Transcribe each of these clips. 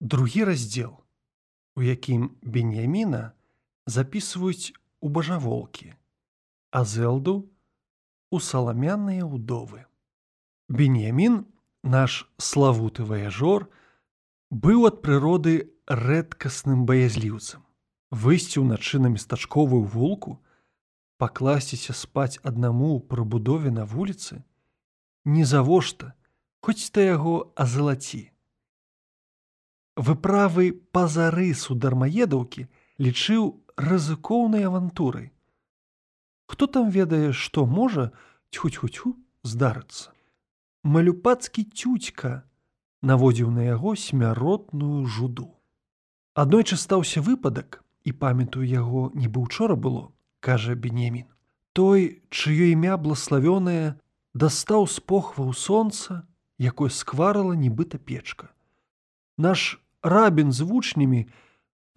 Другі раздзел, у якім Беньяміна запісваюць у бажаволкі, а зэлду у саламяныя ўдовы. Беньямін, наш славуты ваяжор, быў ад прыроды рэдкасным баязліўцам. Выйсці ўначы на местачковую вулку, пакласціся спаць аднаму пры будове на вуліцы, нізавошта, хоць та яго азалаці выправы пазарысу дармаедаўкі лічыў рызыкоўнай авантурай. Хто там ведае, што можа цьху-цьху здарыцца. Малюпацкі цюцька наводзіў на яго смяротную жуду. Аднойчы стаўся выпадак і памятаю яго нібы учора было, кажа Бенемін. Той, чыё імя блаславёнае, дастаў з похваў сонца, якое скварала нібыта печка. Наш рабін з вучнямі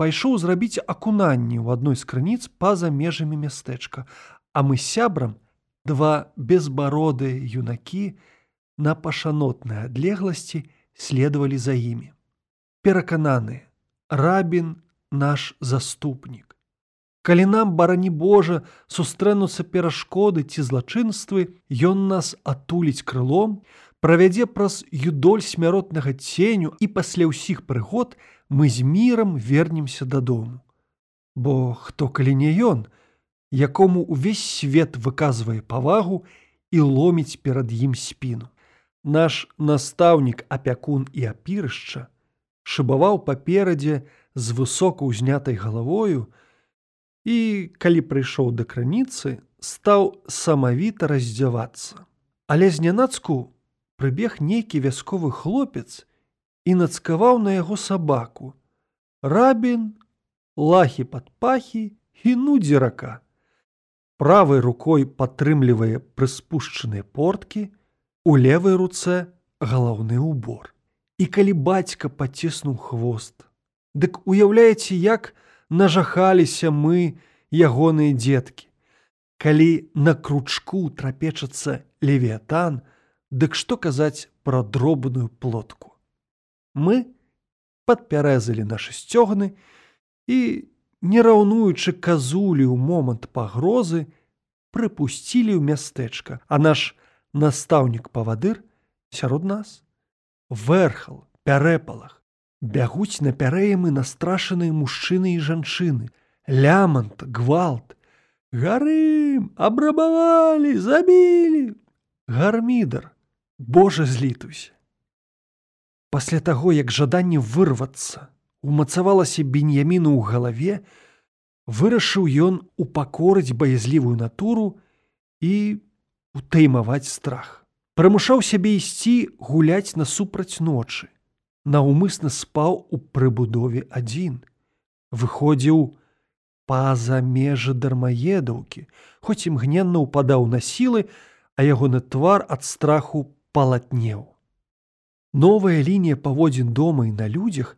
пайшоў зрабіць акунанні ў адной з крыніц па-за межамі мястэчка, а мы сябрам два безбародыя юнакі на пашанотнай адлегласці следавалі за імі. Перакананы, рабін наш заступнік. Калі нам барані Божа сустрэнуцца перашкоды ці злачынствы, ён нас атуліць крылом, правядзе праз юдоль смяротнага ценю і пасля ўсіх прыгод мы з мірам вернемся дадому. Бо хто калі не ён, якому увесь свет выказвае павагу і ломіць перад ім спіну. Наш настаўнік апякун і апірышча шыбаваў паперадзе з высока ўзнятай галавою і, калі прыйшоў да крыніцы, стаў самавіта раздзявацца. Але знянацку прыбег нейкі вясковы хлопец і нацкаваў на яго сабаку. Рабін, лахі пад пахі і нудзе рака. Правай рукой падтрымлівае прыспушчаныя порткі, у левай руцэ галаўны ўбор. І калі бацька паціснуў хвост, Дык уяўляеце, як нажахаліся мы ягоныя дзеткі. Калі на кручку трапечацца левіятан, Дык што казаць пра дробную плотку. Мы падпярэзалі нашы сцёгны і, не раўнуючы казулі ў момант пагрозы, прыпусцілі ў мястэчка, а наш настаўнік павадыр сярод нас. Вэрхал, пярэпалах, бягуць на пярэемы настрашаныя мужчыны і жанчыны, лямант, гвалт, гарым, абрабавалі, забілі, гармідар, Божа злітуйся. Пасля таго, як жаданне вырвацца, умацавалася беньяміну ў галаве, вырашыў ён упакорыць баязлівую натуру і утаймаваць страх. Прымушаў сябе ісці гуляць насупраць ночы. Наўмысна спаў у прыбудове адзін. Выходзіў па-за межы дармаедаўкі, хоць імгненна ўпадаў на сілы, а ягоны твар ад страху палатнеў. Новая лінія паводзін дома і на людзях,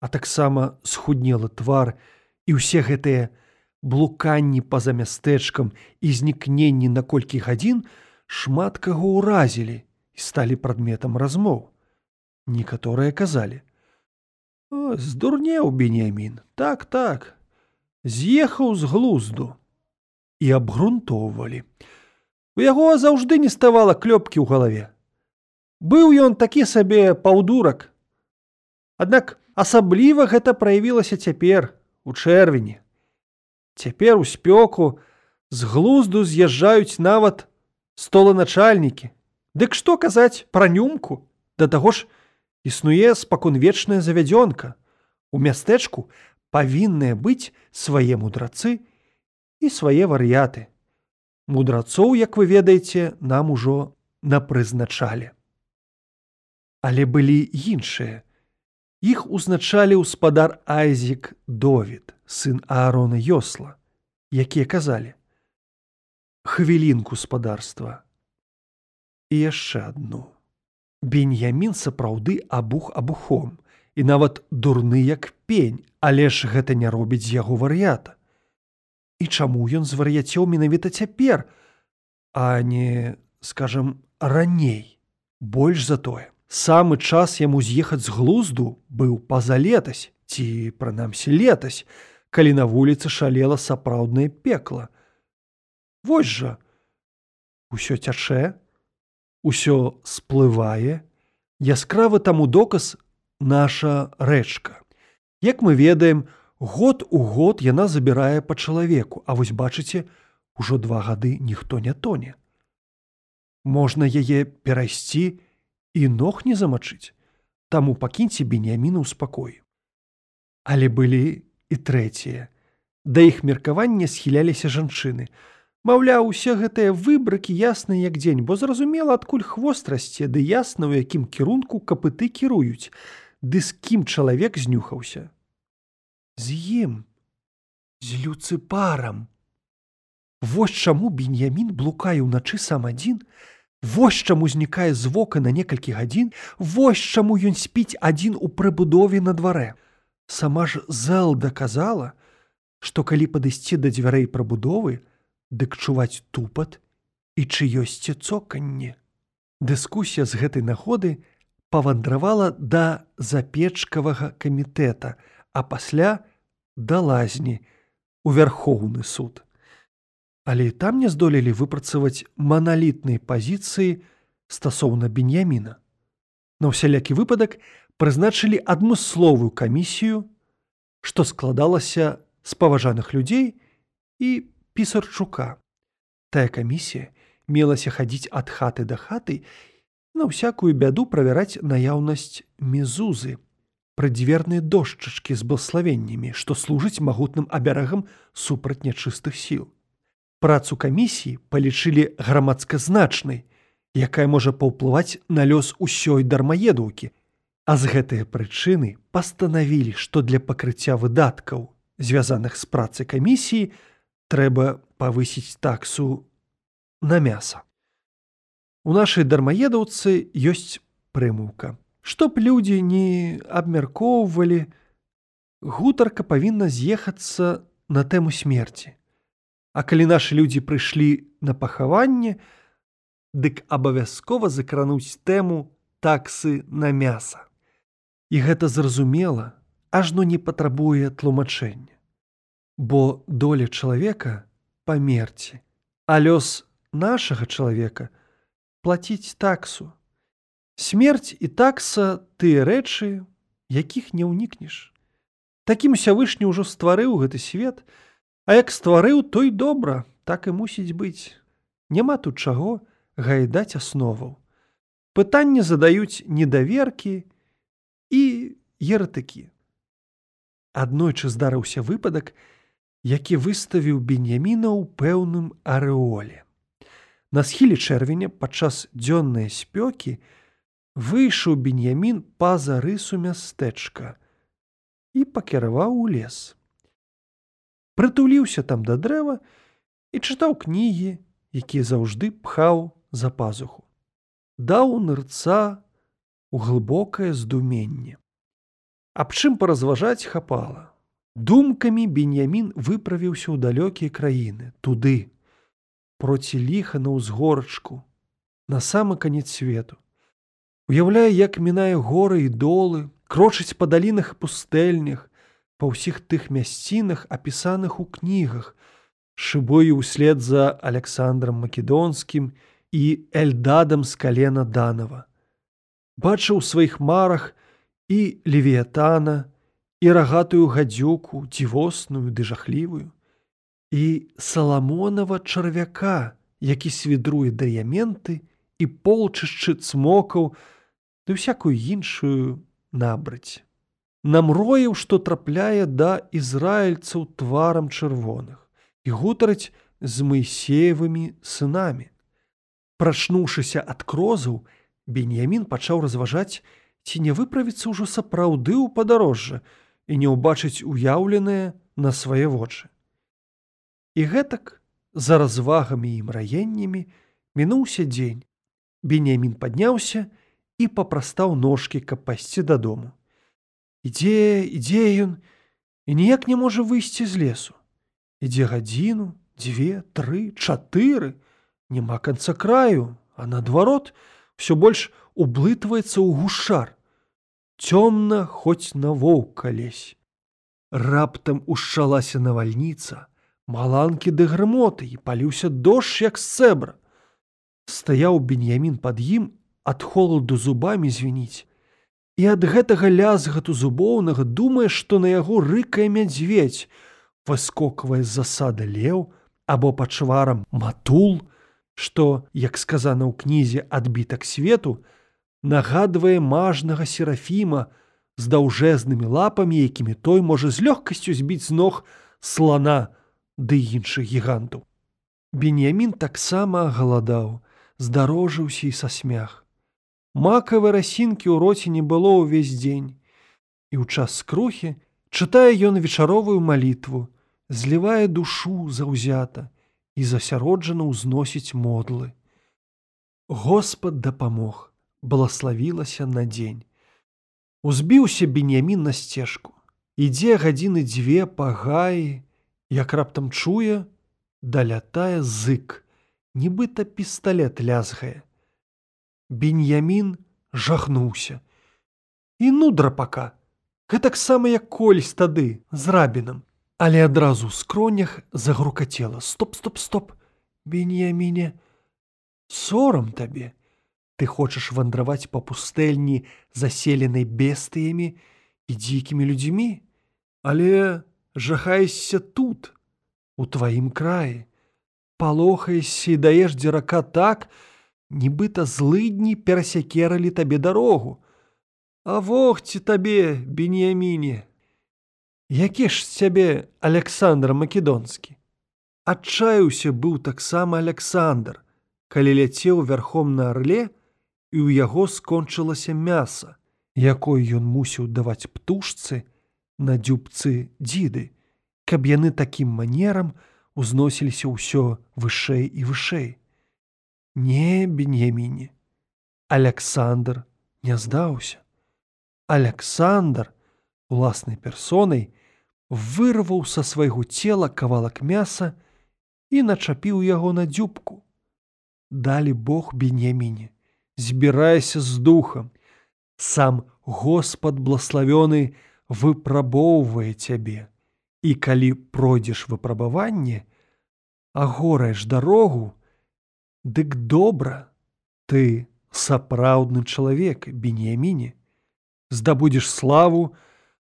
а таксама схуднела твар і ўсе гэтыя блуканні па-за мястэчкам і знікненні на колькі гадзін шмат каго ўразілі і сталі прадметам размоў. Некаторыя казалі: « здурнеў бенемін, так так, з'ехаў з глузду і абгрунтоўвалі. У яго заўжды не ставала клёпкі ў галаве. Быў ён такі сабе паўдурак. Аднак асабліва гэта праявілася цяпер у чэрвені. Цяпер у спёку з глузду з'язджаюць нават столаначальнікі. Дык што казаць пра нюмку, да таго ж існуе спаконвечная завядзёнка. У мястэчку павінныя быць свае мудрацы і свае вар'яты. Мудрацоў, як вы ведаеце, нам ужо напрызначалі але былі іншыя. Іх узначалі гаспадар Айзік Довід, сын Аарона Йосла, якія казалі: Хвілінку спадарства. І яшчэ адну. Беньямін сапраўды абух абухом і нават дурны як пень, але ж гэта не робіць з яго вар'ята. І чаму ён звар'яцеў менавіта цяпер, а не, скажам, раней, больш за тое самы час яму з'ехаць з глузду быў паза летась ці прынамсі летась, калі на вуліцы шалела сапраўднае пекла. Вось жа усё цячэ, усё сплывае, яскравы таму доказ наша рэчка. Як мы ведаем, год у год яна забірае па чалавеку, а вось бачыце, ужо два гады ніхто не тоне. Можна яе перайсці і ног не замачыць, таму пакіньце беняміну ў спакоі. Але былі і трэція. Да іх меркавання схіляліся жанчыны. Маўляў, усе гэтыя выбракі ясныя як дзень, бо зразумела, адкуль хвост расце, ды ясна, у якім кірунку капыты кіруюць, ды з кім чалавек знюхаўся. З ім, з люцыпарам. Вось чаму беньямін блукае ўначы сам адзін, Вось чаму знікае з вока на некалькі гадзін, Вось чаму ён спіць адзін у прыбудове на дварэ. Сама ж зэл даказала, што калі падысці да дзвярэй прабудовы, дык чуваць тупат і чыёсьці цоканне. Дыскусія з гэтай нагоды павандравала да запечкавага камітэта, а пасля да лазні у вярхоўны суд. Але і там не здолелі выпрацаваць маналітнай пазіцыі стасоўна беньяміна. На ўсялякі выпадак прызначылі адмысловую камісію, што складалася з паважаных людзей і пісарчука. Тая камісія мелася хадзіць ад хаты да хаты на ўсякую бяду правяраць наяўнасць мезузы, прыдзверныя дошчачкі з блаславеннямі, што служыць магутным абярагам супраць нячыстых сіл. Працу камісіі палічылі грамадсказначнай, якая можа паўплываць на лёс усёй дармаедаўкі, А з гэтыя прычыны пастанавілі, што для пакрыцця выдаткаў, звязаных з працай камісіі, трэба павысіць таксу на мяса. У нашай дармаедаўцы ёсць прымуўка. Што б людзі не абмяркоўвалі, гутарка павінна з'ехацца на тэму смерці. А калі нашы людзі прыйшлі на пахаванне, дык абавязкова закрануць тэму таксы на мяса. І гэта зразумела, ажно не патрабуе тлумачэння. Бо доля чалавека памерці, а лёс нашага чалавека плаціць таксу. Смерць і такса тыя рэчы, якіх не ўнікнеш. Такім сявышні ўжо стварыў гэты свет, А як стварыў, той добра, так і мусіць быць. Няма тут чаго гайдаць асноваў. Пытанне задаюць недаверкі, і ератыкі. Аднойчы здарыўся выпадак, які выставіў беньяміна ў пэўным арэоле. На схіле чэрвеня падчас дзённай спёкі выйшаў беньямін па-за рысу мястэчка і пакіраваў у лес. Прытуліўся там да дрэва і чытаў кнігі, якія заўжды пхаў за пазуху. Даў нырца у глыбокае здуменне. Аб чым паразважаць хапала. Думкамі беньямін выправіўся ў далёкія краіны, туды, проці ліха на ўзгорачку, на самы канец свету. Уяўляе, як мінае горы і долы, крочыць па далінах і пустэльнях, па ўсіх тых мясцінах, апісаных у кнігах, шыбою ўслед за Александром Македонскім і Эльдадам з калена Данова бачыў у сваіх марах і левіятана і рагатую гадзюку дзівосную ды жахлівую і саламонова чарвяка які свідруе дыяменты і полчышчы цмокаў ды всякую іншую набраць намроіў што трапляе да ізраільцаў тварам чырвоных і гутарыць з моисеевымі сынамі прачнуўшыся ад крозаў Беньямін пачаў разважаць, ці не выправіцца ўжо сапраўды ў падарожжа і не ўбачыць уяўленае на свае вочы. І гэтак, за развагамі і мраеннямі мінуўся дзень. Бенямін падняўся і папрастаў ножкі, каб пайсці дадому. Ідзе, ідзе ён і ніяк не можа выйсці з лесу. Ідзе гадзіну, дзве, тры, чатыры, няма канца краю, а наадварот, все больш ублытваецца ў гушар. Цёмна хоць на воўка лезь. Раптам ушчалася навальніца, маланкі ды грымоты і паліўся дождж як цэбра. Стаяў беньямін пад ім ад холаду зубамі звініць. І ад гэтага лязгату зубоўнага думае, што на яго рыкае мядзведь, выскоквае засада леў або пачварам матул, што, як сказана ў кнізе адбітак свету, нагадвае мажнага серафіма з даўжэзнымі лапамі, якімі той можа з лёгкасцю збіць з ног слана ды іншых гігантаў. Беньямін таксама галадаў, здарожыўся і са смях. Макавы расінкі ў роце не было ўвесь дзень. І ў час скрухі чытае ён вечаровую малітву, злівае душу заўзята і засяроджана ўзносіць модлы. Господ дапамог, блаславілася на дзень. Узбіўся беньямін на сцежку. Ідзе гадзіны дзве па гаі, як раптам чуе, далятае зык, нібыта пісталлет лязгае. Беньямін жахнуўся. І ну драпака, гэтаксама як колісь тады з рабінам, але адразу ў скронях загрукацела. Стоп стоп стоп беньяміне. Сорам табе. Ты хочаш вандраваць па пустэльні заселенай бестыямі і дзікімі людзьмі? Але жахаешся тут у тваім краі. Палохаешся і даеш дзерака так, нібыта злыдні перасякералі табе дарогу. А вогці табе, беньяміне. Які ж цябе Александр Македонскі. Адчаюўся быў таксама Александр, калі ляцеў вярхом на арле, і ў яго скончылася мяса, якой ён мусіў даваць птушцы на дзюбцы дзіды, каб яны такім манерам узносіліся ўсё вышэй і вышэй. Не беньяміне. Александр не здаўся. Александр уласнай персонай вырваў са свайго цела кавалак мяса і начапіў яго на дзюбку. Далі Бог беньяміне, збірайся з духам. Сам Господ блаславёны выпрабоўвае цябе. І калі пройдзеш выпрабаванне, а гораеш дарогу, Дык добра, ты сапраўдны чалавек, беньяміне, здабудзеш славу,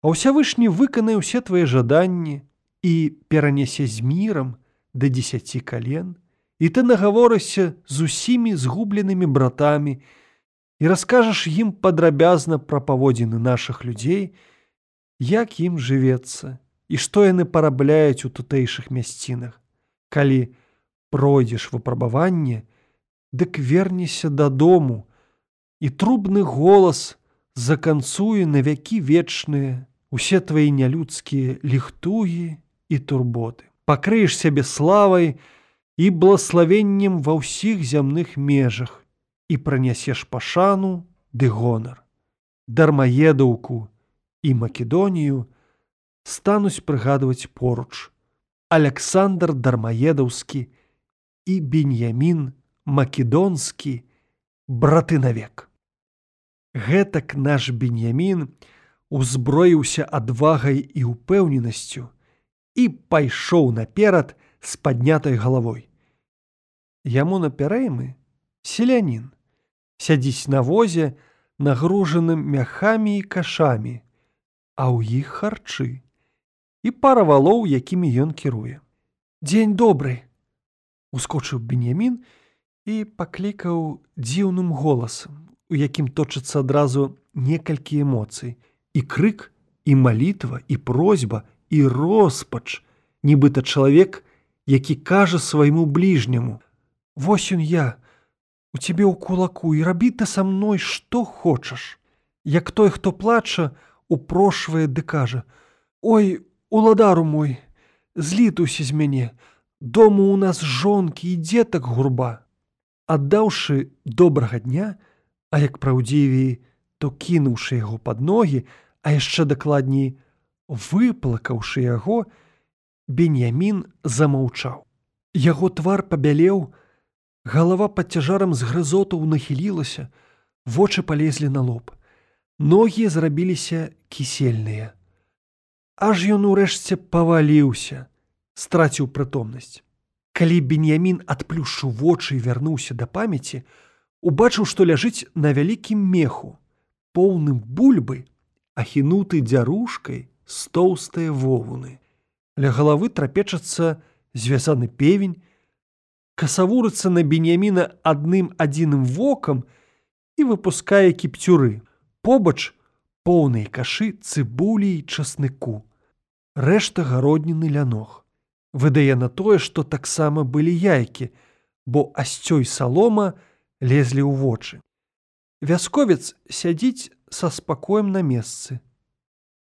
а ўсявышні выканае ўсе твае жаданні і перанясе з мірам да дзесяці кален, і ты нагаворышся з усімі згубленымі братамі і раскажаш ім падрабязна пра паводзіны нашых людзей, як ім жывецца і што яны парабляюць у тутэйшых мясцінах, калі, пройдзеш выпрабаванне, дык вернешся дадому, і трубны голас заканцуе на вякі вечныя усе твае нялюдскія ліхтугі і турботы. Пакрыеш сябе славай і блаславеннем ва ўсіх зямных межах і пранясеш пашану ды гонар. Дармаедаўку і Македонію стануць прыгадваць поруч. Александр дармаедаўскі, і беньямін македонскі браты навек. Гэтак наш беньямін узброіўся адвагай і упэўненасцю і пайшоў наперад з паднятай галавой. Яму напярэймы селянін сядзіць на возе нагружаным мяхамі і кашамі, а ў іх харчы і пара валоў, якімі ён кіруе. Дзень добрый, ускочыў беньямін і паклікаў дзіўным голасам, у якім точыцца адразу некалькі эмоцый і крык і малітва і просьба і роспач, нібыта чалавек, які кажа свайму бліжняму: Вось ён я, у цябе ў кулаку і рабі ты са мной што хочаш. Як той, хто плача, упрошвае ды кажа: Ой, уладару мой, злітуйся з мяне, Дому у нас жонкі і дзетак гурба. Аддаўшы добрага дня, а як праўдзівей, то кінуўшы яго пад ногі, а яшчэ дакладней, выплакаўшы яго, Беньямін замаўчаў. Яго твар пабялеў, галава пад цяжарам з грызотаў нахілілася, Вочы палезлі на лоб. Ногі зрабіліся кісельныя. Аж ён урэшце паваліўся, страціў прытомнасць. Калі беньямін адплюшчыў вочы і вярнуўся да памяці, убачыў, што ляжыць на вялікім меху, поўным бульбы, ахінуты дзярушкай з тоўстыя вовуны. Ля галавы трапечацца звязаны певень, касавурыцца на беньяміна адным адзіным вокам, і выпускае кіпцюры. Побач поўныя кашы цыбулі і часныку. Рэшта гародніны ля ног. Выдае на тое, што таксама былі яйкі, бо асцёй салома лезлі ў вочы. Вясковец сядзіць са спакоем на месцы.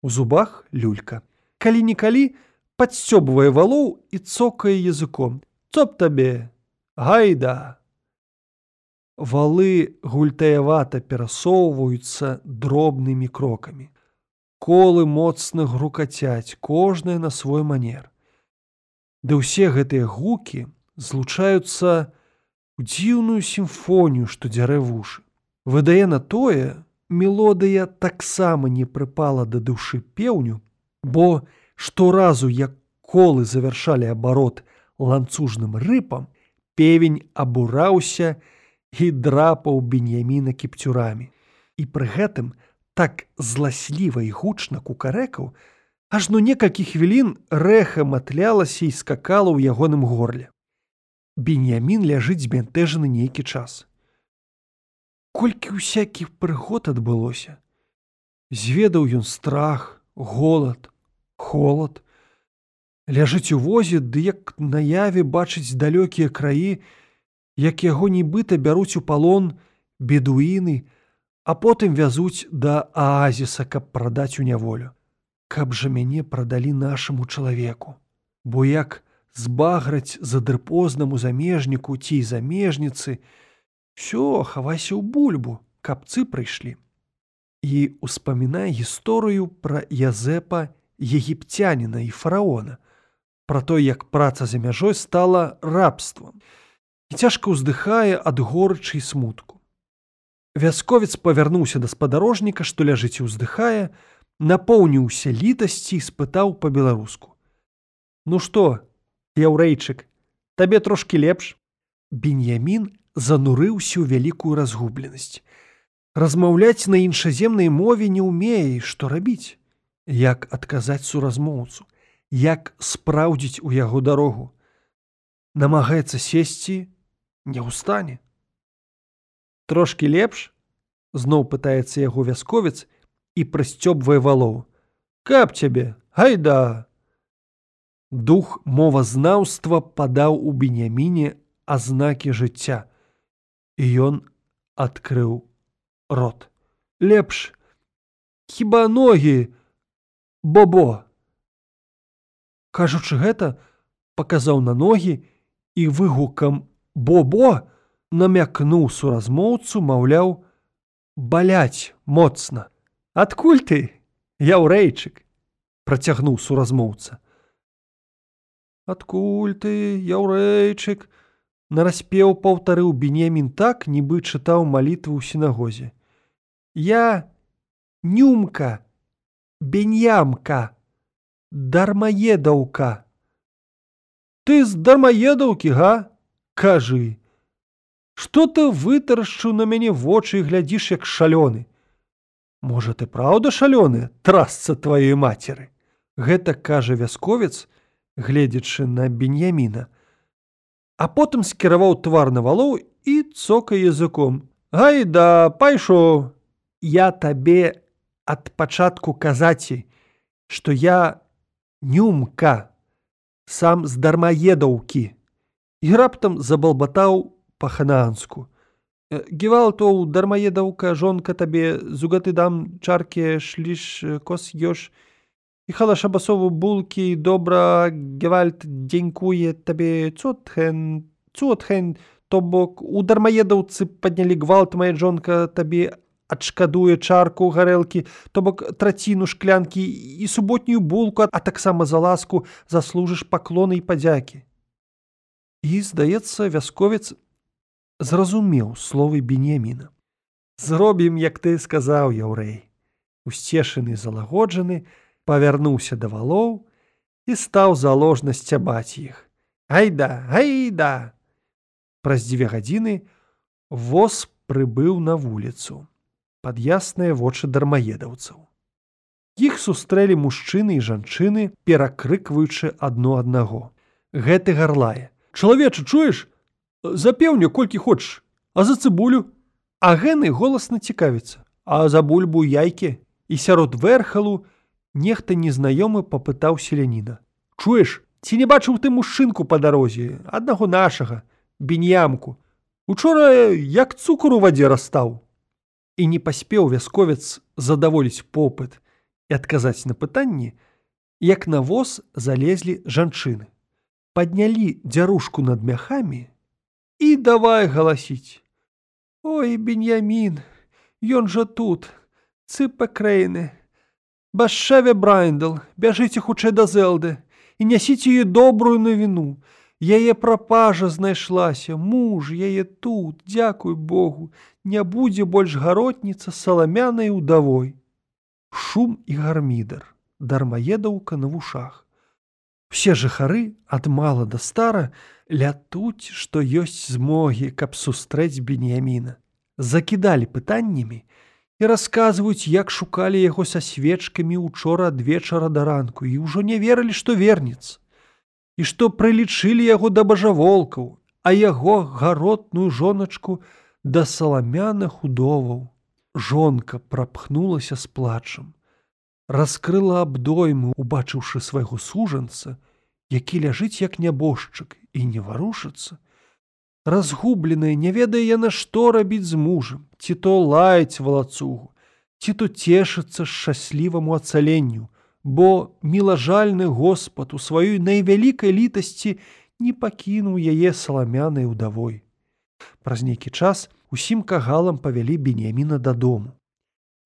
У зубах люлька. Калі-нікалі падсцёбвае валоў і цокае языком. Цоп табе, гайда! Валы гультаявата перасоўваюцца дробнымі крокамі. Колы моцна грукацяць, кожнае на свой манер. Ды ўсе гэтыя гукі злучаюцца ў дзіўную сімфонію, што дзярэ вушы. Выдае на тое, мелодыя таксама не прыпала да душы пеўню, бо шторазу, як колы завяршалі абарот ланцужным рыпам, певень абураўся, і драпаў беньяміна кіпцюрамі. І пры гэтым так зласліва і гучна кукарэкаў, ажно некалькі хвілін рэха матлялася і скакала ў ягоным горле. Беньямін ляжыць збянтэжаны нейкі час. Колькі ўсякіх прыгод адбылося. Зведаў ён страх, голад, холод, ляжыць у возе, ды як наяве бачыць далёкія краі, як яго нібыта бяруць у палон бедуіны, а потым вязуць да аазіса, каб прадаць у няволю. Каб жа мяне прадалі нашаму чалавеку, Бо як збаграць задрпознаму замежніку ці замежніцы, ўсё хавайся ў бульбу, кабцы прыйшлі. І успамінае гісторыю пра Язэпа егіпцяніна і фараона, пра то, як праца за мяжой стала рабствам і цяжка ўздыхае ад горычы і смутку. Вясковец павярнуўся да спадарожніка, што ляжыць і ўздыхае, напоўніўся літасці і спытаў па-беларуску: « Ну што, яўрэйчык, табе трошкі лепш. Беньямін занурыўся ў вялікую разгубленасць. Размаўляць на іншаземнай мове не ўмее, што рабіць, як адказаць суразмоўцу, як спраўдзіць у яго дарогу. Намагаецца сесці, не ўстане. Трошкі лепш зноў пытаецца яго вясковец і прысцёбвае валоў. Каб цябе, гайда! Дух мовазнаўства падаў у беняміне азнакі жыцця, і ён адкрыў рот. Лепш, хіба ногі, бобо. Кажучы гэта, паказаў на ногі і выгукам бо-бо намякнуў суразмоўцу, маўляў, баляць моцна. Адкуль ты, яўрэйчык, працягнуў суразмоўца. Адкуль ты, яўрэйчык, нараспеў паўтарыў бенемін так, нібы чытаў малітву ў сінагозе. Я нюмка, беньямка, дармаедаўка. Ты з дармаедаўкі, га? кажы что ты вытарашчыў на мяне вочы і глядзіш як шалёны можа ты праўда шалёны трасца тваёй мацеры? Гэта кажа вясковец гледзячы на беньяміна. А потым скіраваў твар на валоў і цока языком. Гайда пайшоў. Я табе ад пачатку казаці што я нюмка сам з дармаедаўкі. І раптам забалбатаў па-хананску. Гевалтоў дармаедаўка жонка табе зугаты дам чарке шліш кос ёш і халашабасову булкі добра гевальт дзенькуе табе. Цотхэн цотхэн то бок у дармаедаўцы паднялі гвалт мая жонка табе адшкадуе чарку гарэлкі то бок траціну шклянкі і суботнюю булку а таксама за ласку заслужыш паклоны і падзякі І, здаецца, вясковец зразумеў словы бенеміна. зробім як ты сказаў яўрэй усцешаны залагоджаны павярнуўся да валоў і стаў заложна сцябаць іх. Айда айда праз дзве гадзіны воз прыбыў на вуліцу пад ясныя вочы дармаедаўцаў. Іх сустрэлі мужчыны і жанчыны перакрыкваючы адно аднаго. Гэты гарлае. Чалавечы чуеш запеўню колькі хочаш а за цыбулю. А гэны голасна цікавіцца а за бульбу яйкі. І сярод верхалу нехта незнаёмы папытаў селяніна. Чуеш ці не бачыў ты мужчынку па дарозе аднаго нашага беньямку? Учора як цукор у вадзе растаў. І не паспеў вясковец задаволіць попыт і адказаць на пытанні, як на воз залезлі жанчыны. Паднялі дзярушку над мяхамі і давай галасіць. Ой, беньямін, Ён жа тут, цыпа крэйны. Башаве Брайндл, бяжыце хутчэй да зэлды і нясіце ёй добрую навіну. Яе прапажа знайшлася, муж яе тут, дзякуй Богу, не будзе больш гаротніца саламянай удавой. Шум і гармідар, дармаедаўка на вушах. Усе жыхары ад мала да стара лятуць, што ёсць змогі, каб сустрэць беньяміна. Закідалі пытаннямі і расказваюць, як шукалі яго са свечкамі учора ад вечара да ранку і ўжо не верылі, што вернецца. І што прылічылі яго да бажаволкаў, а яго гаротную жоначку, да саламяных удоваў. Жонка прапхнулася з плачам, раскрыла абдойму, убачыўшы свайго сужанца, які ляжыць як нябожчык і не варушыцца. Разгубленая, не ведае яна, што рабіць з мужам, ці то лаяць валацугу, ці то цешыцца шчасліваму ацаленню, бо мілажальны Господ у сваёй найвялікай літасці не пакінуў яе саламянай удавой. Праз нейкі час усім кагалам павялі бенеміна дадому.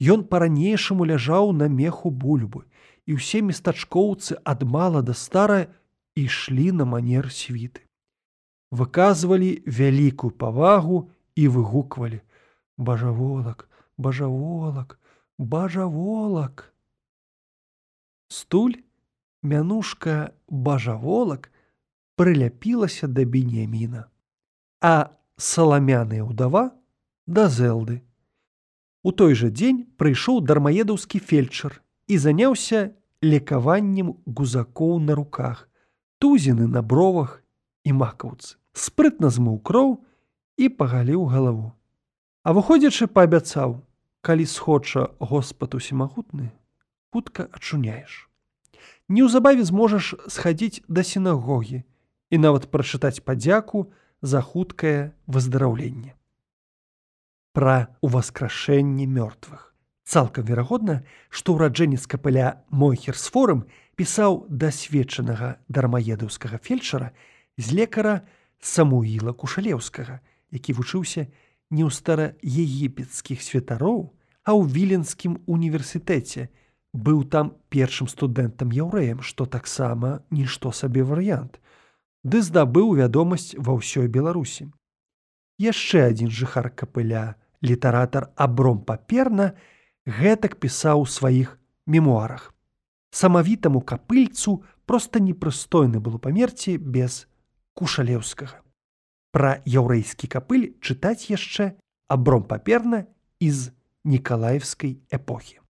Ён па-ранейшаму ляжаў на меху бульбы, і ўсе местачкоўцы ад мала да стара ішлі на манер світы. Выказвалі вялікую павагу і выгуквалі: Бажаволак, бажаволак, бажаволак. Стуль, мянушка бажаволак прыляпілася да бенеміна. А саламяная ўдава да зэлды. У той жа дзень прыйшоў дармаедаўскі фельчар і заняўся лекаваннем гузакоў на руках, тузіны на бровах і макаўцы. Спрытна змыў кроў і пагаліў галаву. А выходзячы паабяцаў, калі схоча Господ усімагутны, хутка ачуняеш. Неўзабаве зможаш схадзіць да сінагогі і нават прачытаць падзяку, за хуткае выздараўленне. Пра ўваскрашэнне мёртвых. Цалкам верагодна, што ўраджэнец капыля Мойхерсфорум пісаў дасведчанага дармаедаўскага фельчара з лекара Самуіла Кушалеўскага, які вучыўся не ў стараегіпецкіх святароў, а ў віленскім універсітэце, быў там першым студэнтам яўрэем, што таксама нішто сабе варыянт ды здабыў вядомасць ва ўсёй беларусі яшчэ адзін жыхар капыля літаратар абром паперна гэтак пісаў у сваіх мемуарах. Самавітаму капыльцу проста непрыстойна было памерці без кушалеўскага. Пра яўрэйскі капыль чытаць яшчэ абром паперна з нікалаевскай эпохі